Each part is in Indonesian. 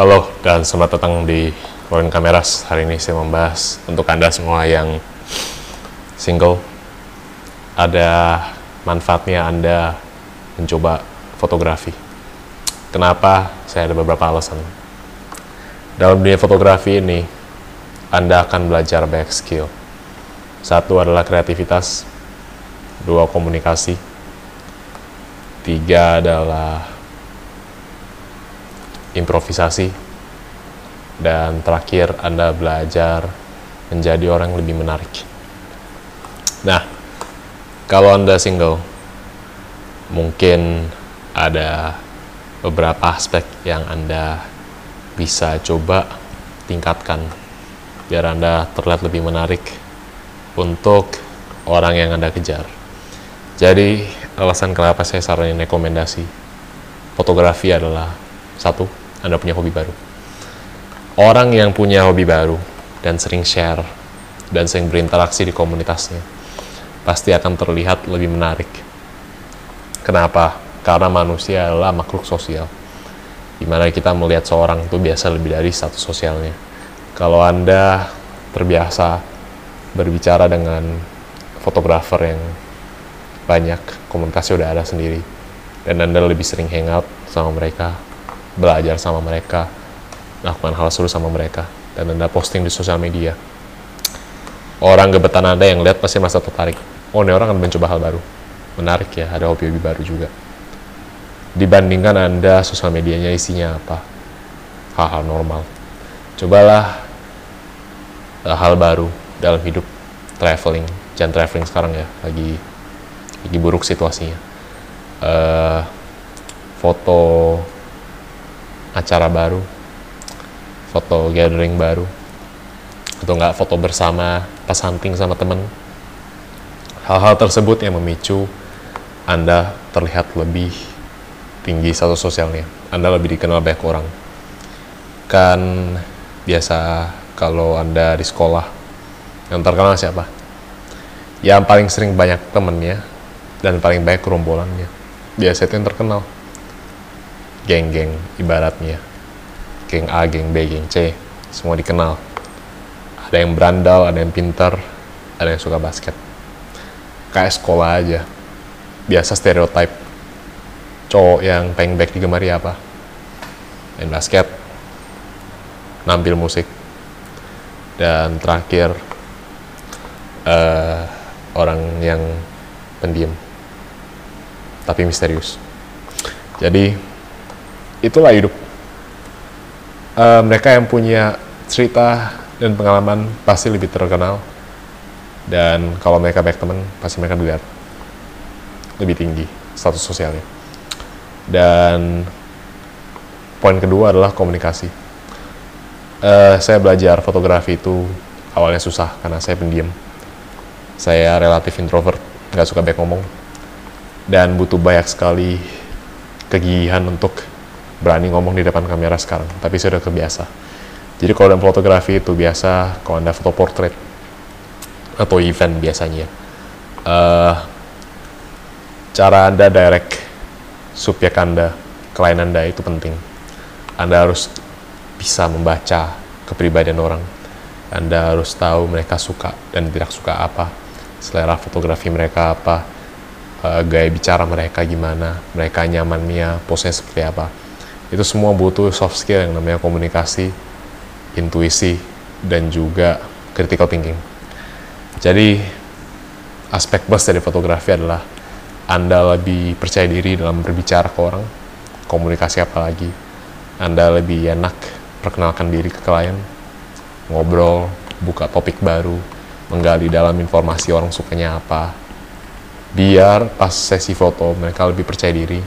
Halo dan selamat datang di Rolling Kameras. Hari ini saya membahas untuk Anda semua yang single. Ada manfaatnya Anda mencoba fotografi. Kenapa? Saya ada beberapa alasan. Dalam dunia fotografi ini, Anda akan belajar banyak skill. Satu adalah kreativitas, dua komunikasi, tiga adalah improvisasi, dan terakhir Anda belajar menjadi orang lebih menarik. Nah, kalau Anda single, mungkin ada beberapa aspek yang Anda bisa coba tingkatkan biar Anda terlihat lebih menarik untuk orang yang Anda kejar. Jadi, alasan kenapa saya saranin rekomendasi fotografi adalah satu, anda punya hobi baru. Orang yang punya hobi baru dan sering share dan sering berinteraksi di komunitasnya pasti akan terlihat lebih menarik. Kenapa? Karena manusia adalah makhluk sosial. Di mana kita melihat seorang itu biasa lebih dari status sosialnya. Kalau Anda terbiasa berbicara dengan fotografer yang banyak, komunikasi udah ada sendiri, dan Anda lebih sering hangout sama mereka, belajar sama mereka, lakukan hal seru sama mereka, dan Anda posting di sosial media. Orang gebetan Anda yang lihat pasti merasa tertarik. Oh, ini orang akan mencoba hal baru. Menarik ya, ada hobi-hobi baru juga. Dibandingkan Anda sosial medianya isinya apa? Hal-hal normal. Cobalah uh, hal baru dalam hidup traveling. Jangan traveling sekarang ya, lagi lagi buruk situasinya. Uh, foto acara baru, foto gathering baru, atau enggak foto bersama pas hunting sama temen. Hal-hal tersebut yang memicu Anda terlihat lebih tinggi status sosialnya. Anda lebih dikenal banyak orang. Kan biasa kalau Anda di sekolah, yang terkenal siapa? Yang paling sering banyak temennya, dan paling banyak kerombolannya. Biasa itu yang terkenal geng-geng ibaratnya. Geng A, geng B, geng C semua dikenal. Ada yang berandal, ada yang pintar ada yang suka basket. Kayak sekolah aja. Biasa stereotype. Cowok yang pengen back digemari apa? Main basket nampil musik. Dan terakhir uh, orang yang pendiam tapi misterius. Jadi itulah hidup. Uh, mereka yang punya cerita dan pengalaman pasti lebih terkenal. Dan kalau mereka baik teman, pasti mereka dilihat lebih tinggi status sosialnya. Dan poin kedua adalah komunikasi. Uh, saya belajar fotografi itu awalnya susah karena saya pendiam. Saya relatif introvert, nggak suka banyak ngomong. Dan butuh banyak sekali kegigihan untuk berani ngomong di depan kamera sekarang, tapi saya udah kebiasa. Jadi kalau dalam fotografi itu biasa, kalau anda foto portrait atau event biasanya, uh, cara anda direct subjek anda, klien anda itu penting. Anda harus bisa membaca kepribadian orang. Anda harus tahu mereka suka dan tidak suka apa, selera fotografi mereka apa, uh, gaya bicara mereka gimana, mereka nyamannya, posenya seperti apa itu semua butuh soft skill yang namanya komunikasi, intuisi, dan juga critical thinking. Jadi, aspek plus dari fotografi adalah Anda lebih percaya diri dalam berbicara ke orang, komunikasi apalagi. Anda lebih enak perkenalkan diri ke klien, ngobrol, buka topik baru, menggali dalam informasi orang sukanya apa. Biar pas sesi foto mereka lebih percaya diri,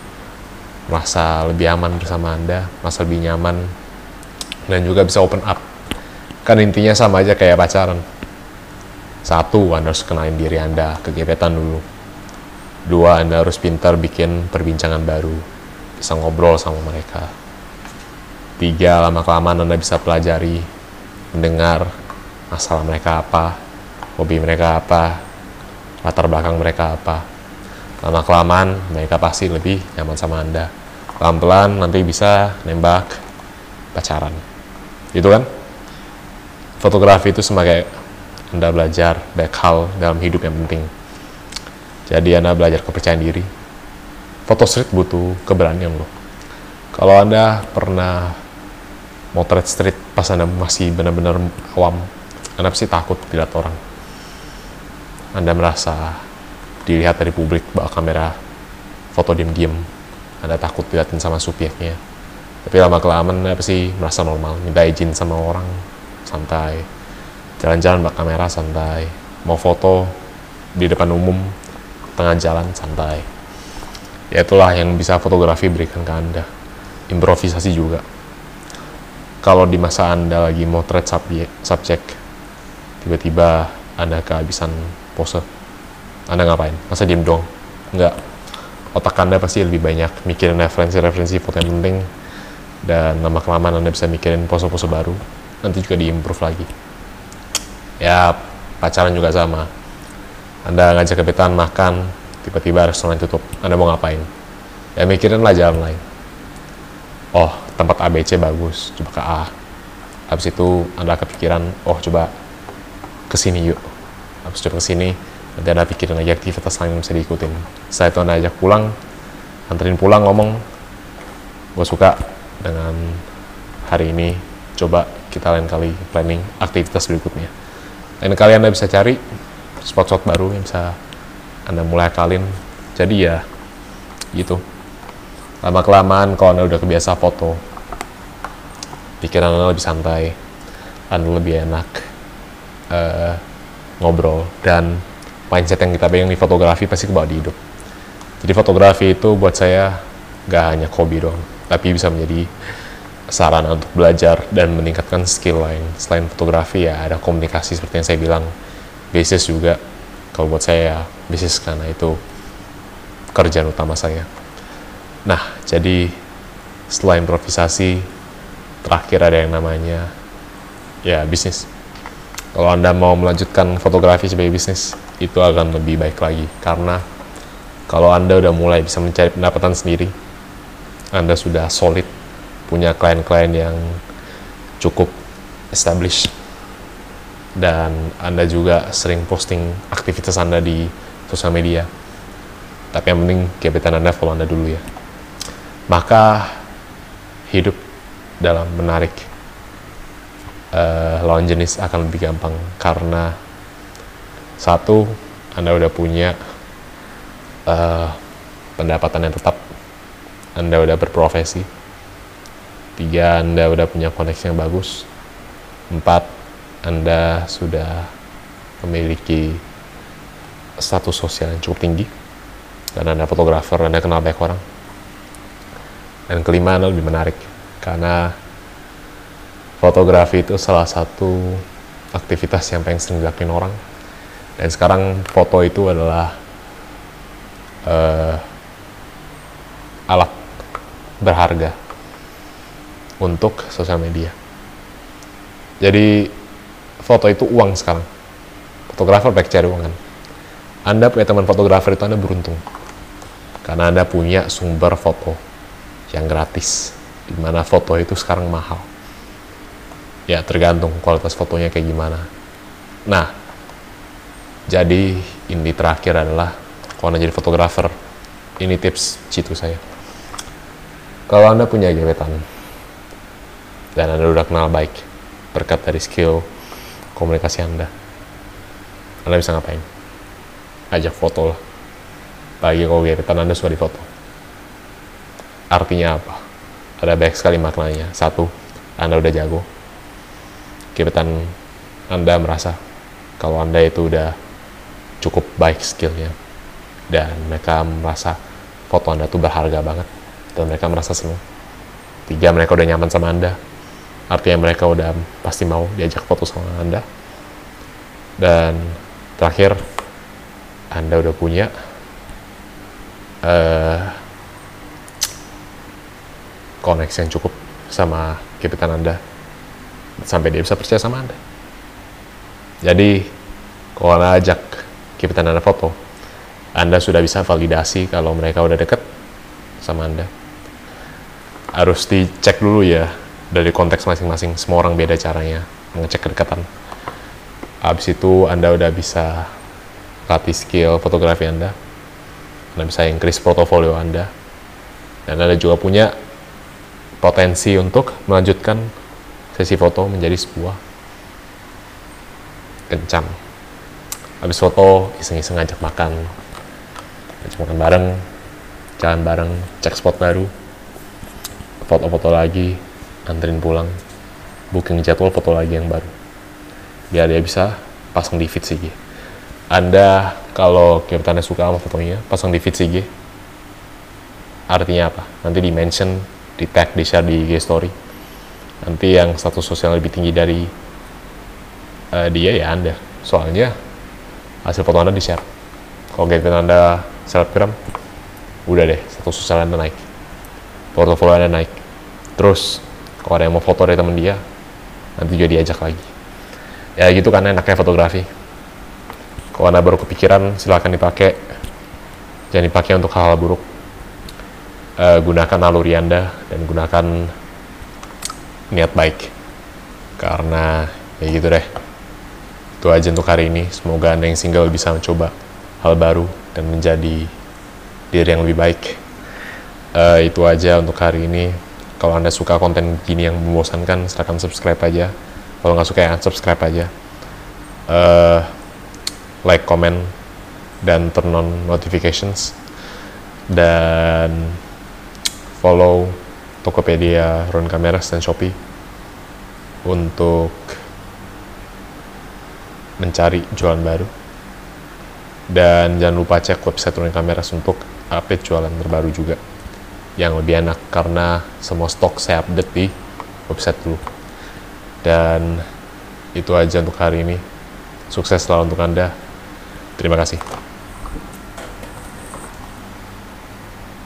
merasa lebih aman bersama Anda, merasa lebih nyaman, dan juga bisa open up. Kan intinya sama aja kayak pacaran. Satu, Anda harus kenalin diri Anda ke dulu. Dua, Anda harus pintar bikin perbincangan baru, bisa ngobrol sama mereka. Tiga, lama-kelamaan Anda bisa pelajari, mendengar masalah mereka apa, hobi mereka apa, latar belakang mereka apa lama kelamaan mereka pasti lebih nyaman sama anda pelan pelan nanti bisa nembak pacaran. Gitu kan? Fotografi itu sebagai Anda belajar banyak hal dalam hidup yang penting. Jadi Anda belajar kepercayaan diri. Foto street butuh keberanian loh. Kalau Anda pernah motret street pas Anda masih benar-benar awam, Anda pasti takut dilihat orang. Anda merasa dilihat dari publik bawa kamera foto diem-diem anda takut dilihatin sama subyeknya tapi lama kelamaan apa sih merasa normal minta izin sama orang santai. Jalan-jalan bawa kamera santai. Mau foto di depan umum tengah jalan santai. Ya itulah yang bisa fotografi berikan ke anda. Improvisasi juga. Kalau di masa anda lagi motret subjek, subjek tiba-tiba anda kehabisan pose anda ngapain? Masa diem dong enggak otak Anda pasti lebih banyak mikirin referensi-referensi foto yang penting dan lama kelamaan Anda bisa mikirin pose-pose baru nanti juga diimprove lagi. Ya pacaran juga sama. Anda ngajak kebetulan makan tiba-tiba restoran tutup. Anda mau ngapain? Ya mikirin lah jalan lain. Oh tempat ABC bagus coba ke A. Habis itu Anda kepikiran oh coba ke sini yuk. Habis coba ke sini nanti ada pikirin lagi aktivitas lain yang bisa diikutin. Saya itu anda ajak pulang anterin pulang ngomong. Gue suka dengan hari ini. Coba kita lain kali planning aktivitas berikutnya. Lain kali anda bisa cari spot-spot baru yang bisa anda mulai akalin. Jadi ya gitu. Lama kelamaan kalau anda udah kebiasa foto pikiran anda lebih santai anda lebih enak uh, ngobrol dan mindset yang kita pegang di fotografi pasti kebawa di hidup. Jadi fotografi itu buat saya gak hanya hobi dong, tapi bisa menjadi sarana untuk belajar dan meningkatkan skill lain. Selain fotografi ya ada komunikasi seperti yang saya bilang, bisnis juga. Kalau buat saya ya bisnis karena itu kerjaan utama saya. Nah, jadi setelah improvisasi, terakhir ada yang namanya ya bisnis. Kalau Anda mau melanjutkan fotografi sebagai bisnis, itu akan lebih baik lagi. Karena kalau Anda udah mulai bisa mencari pendapatan sendiri, Anda sudah solid, punya klien-klien yang cukup established, dan Anda juga sering posting aktivitas Anda di sosial media. Tapi yang penting gebetan Anda follow Anda dulu ya. Maka hidup dalam menarik uh, lawan jenis akan lebih gampang karena satu anda udah punya uh, pendapatan yang tetap. Anda udah berprofesi. Tiga anda udah punya koneksi yang bagus. Empat anda sudah memiliki status sosial yang cukup tinggi dan anda fotografer anda kenal banyak orang. Dan kelima anda lebih menarik karena fotografi itu salah satu aktivitas yang paling sering dilakuin orang. Dan sekarang foto itu adalah uh, alat berharga untuk sosial media. Jadi foto itu uang sekarang. Fotografer baik cari uang kan. Anda punya teman fotografer itu anda beruntung. Karena anda punya sumber foto yang gratis di mana foto itu sekarang mahal ya tergantung kualitas fotonya kayak gimana. Nah jadi ini terakhir adalah kalau anda jadi fotografer. Ini tips citu saya. Kalau anda punya gebetan dan anda udah kenal baik berkat dari skill komunikasi anda anda bisa ngapain? Ajak foto lah. Bagi kalau gebetan anda suka di foto artinya apa? Ada banyak sekali maknanya. Satu anda udah jago gebetan Anda merasa kalau Anda itu udah cukup baik skillnya dan mereka merasa foto Anda tuh berharga banget dan mereka merasa senang. Tiga, mereka udah nyaman sama Anda. Artinya mereka udah pasti mau diajak foto sama Anda. Dan terakhir, Anda udah punya uh, koneksi yang cukup sama gebetan Anda sampai dia bisa percaya sama Anda. Jadi, kalau Anda ajak gebetan Anda foto, Anda sudah bisa validasi kalau mereka udah deket sama Anda. Harus dicek dulu ya dari konteks masing-masing semua orang beda caranya mengecek kedekatan habis itu anda udah bisa latih skill fotografi anda anda bisa increase portofolio anda dan anda juga punya potensi untuk melanjutkan sesi foto menjadi sebuah kencang. Habis foto iseng-iseng ngajak makan. Ngajak makan bareng jalan bareng cek spot baru. Foto-foto lagi anterin pulang. Booking jadwal foto lagi yang baru. Biar dia bisa pasang di feed CG anda kalau kita suka sama fotonya pasang di feed CG artinya apa? Nanti di mention di tag di share di IG story nanti yang status sosial lebih tinggi dari uh, dia ya anda. Soalnya hasil foto anda di share kalau kita anda selebgram udah deh status sosial anda naik. Portofolio anda naik. Terus kalau ada yang mau foto dari temen dia nanti juga diajak lagi. Ya gitu kan enaknya fotografi. Kalau anda baru kepikiran silahkan dipakai. Jangan dipakai untuk hal-hal buruk. Uh, gunakan naluri anda dan gunakan niat baik. Karena ya gitu deh. Itu aja untuk hari ini. Semoga anda yang single bisa mencoba hal baru dan menjadi diri yang lebih baik. Uh, itu aja untuk hari ini. Kalau anda suka konten gini yang membosankan silahkan subscribe aja. Kalau nggak suka ya subscribe aja. Uh, like comment dan turn on notifications. Dan follow Tokopedia, Ron Cameras, dan Shopee untuk mencari jualan baru. Dan jangan lupa cek website Ron Cameras untuk update jualan terbaru juga yang lebih enak karena semua stok saya update di website dulu. Dan itu aja untuk hari ini. Sukses selalu untuk anda. Terima kasih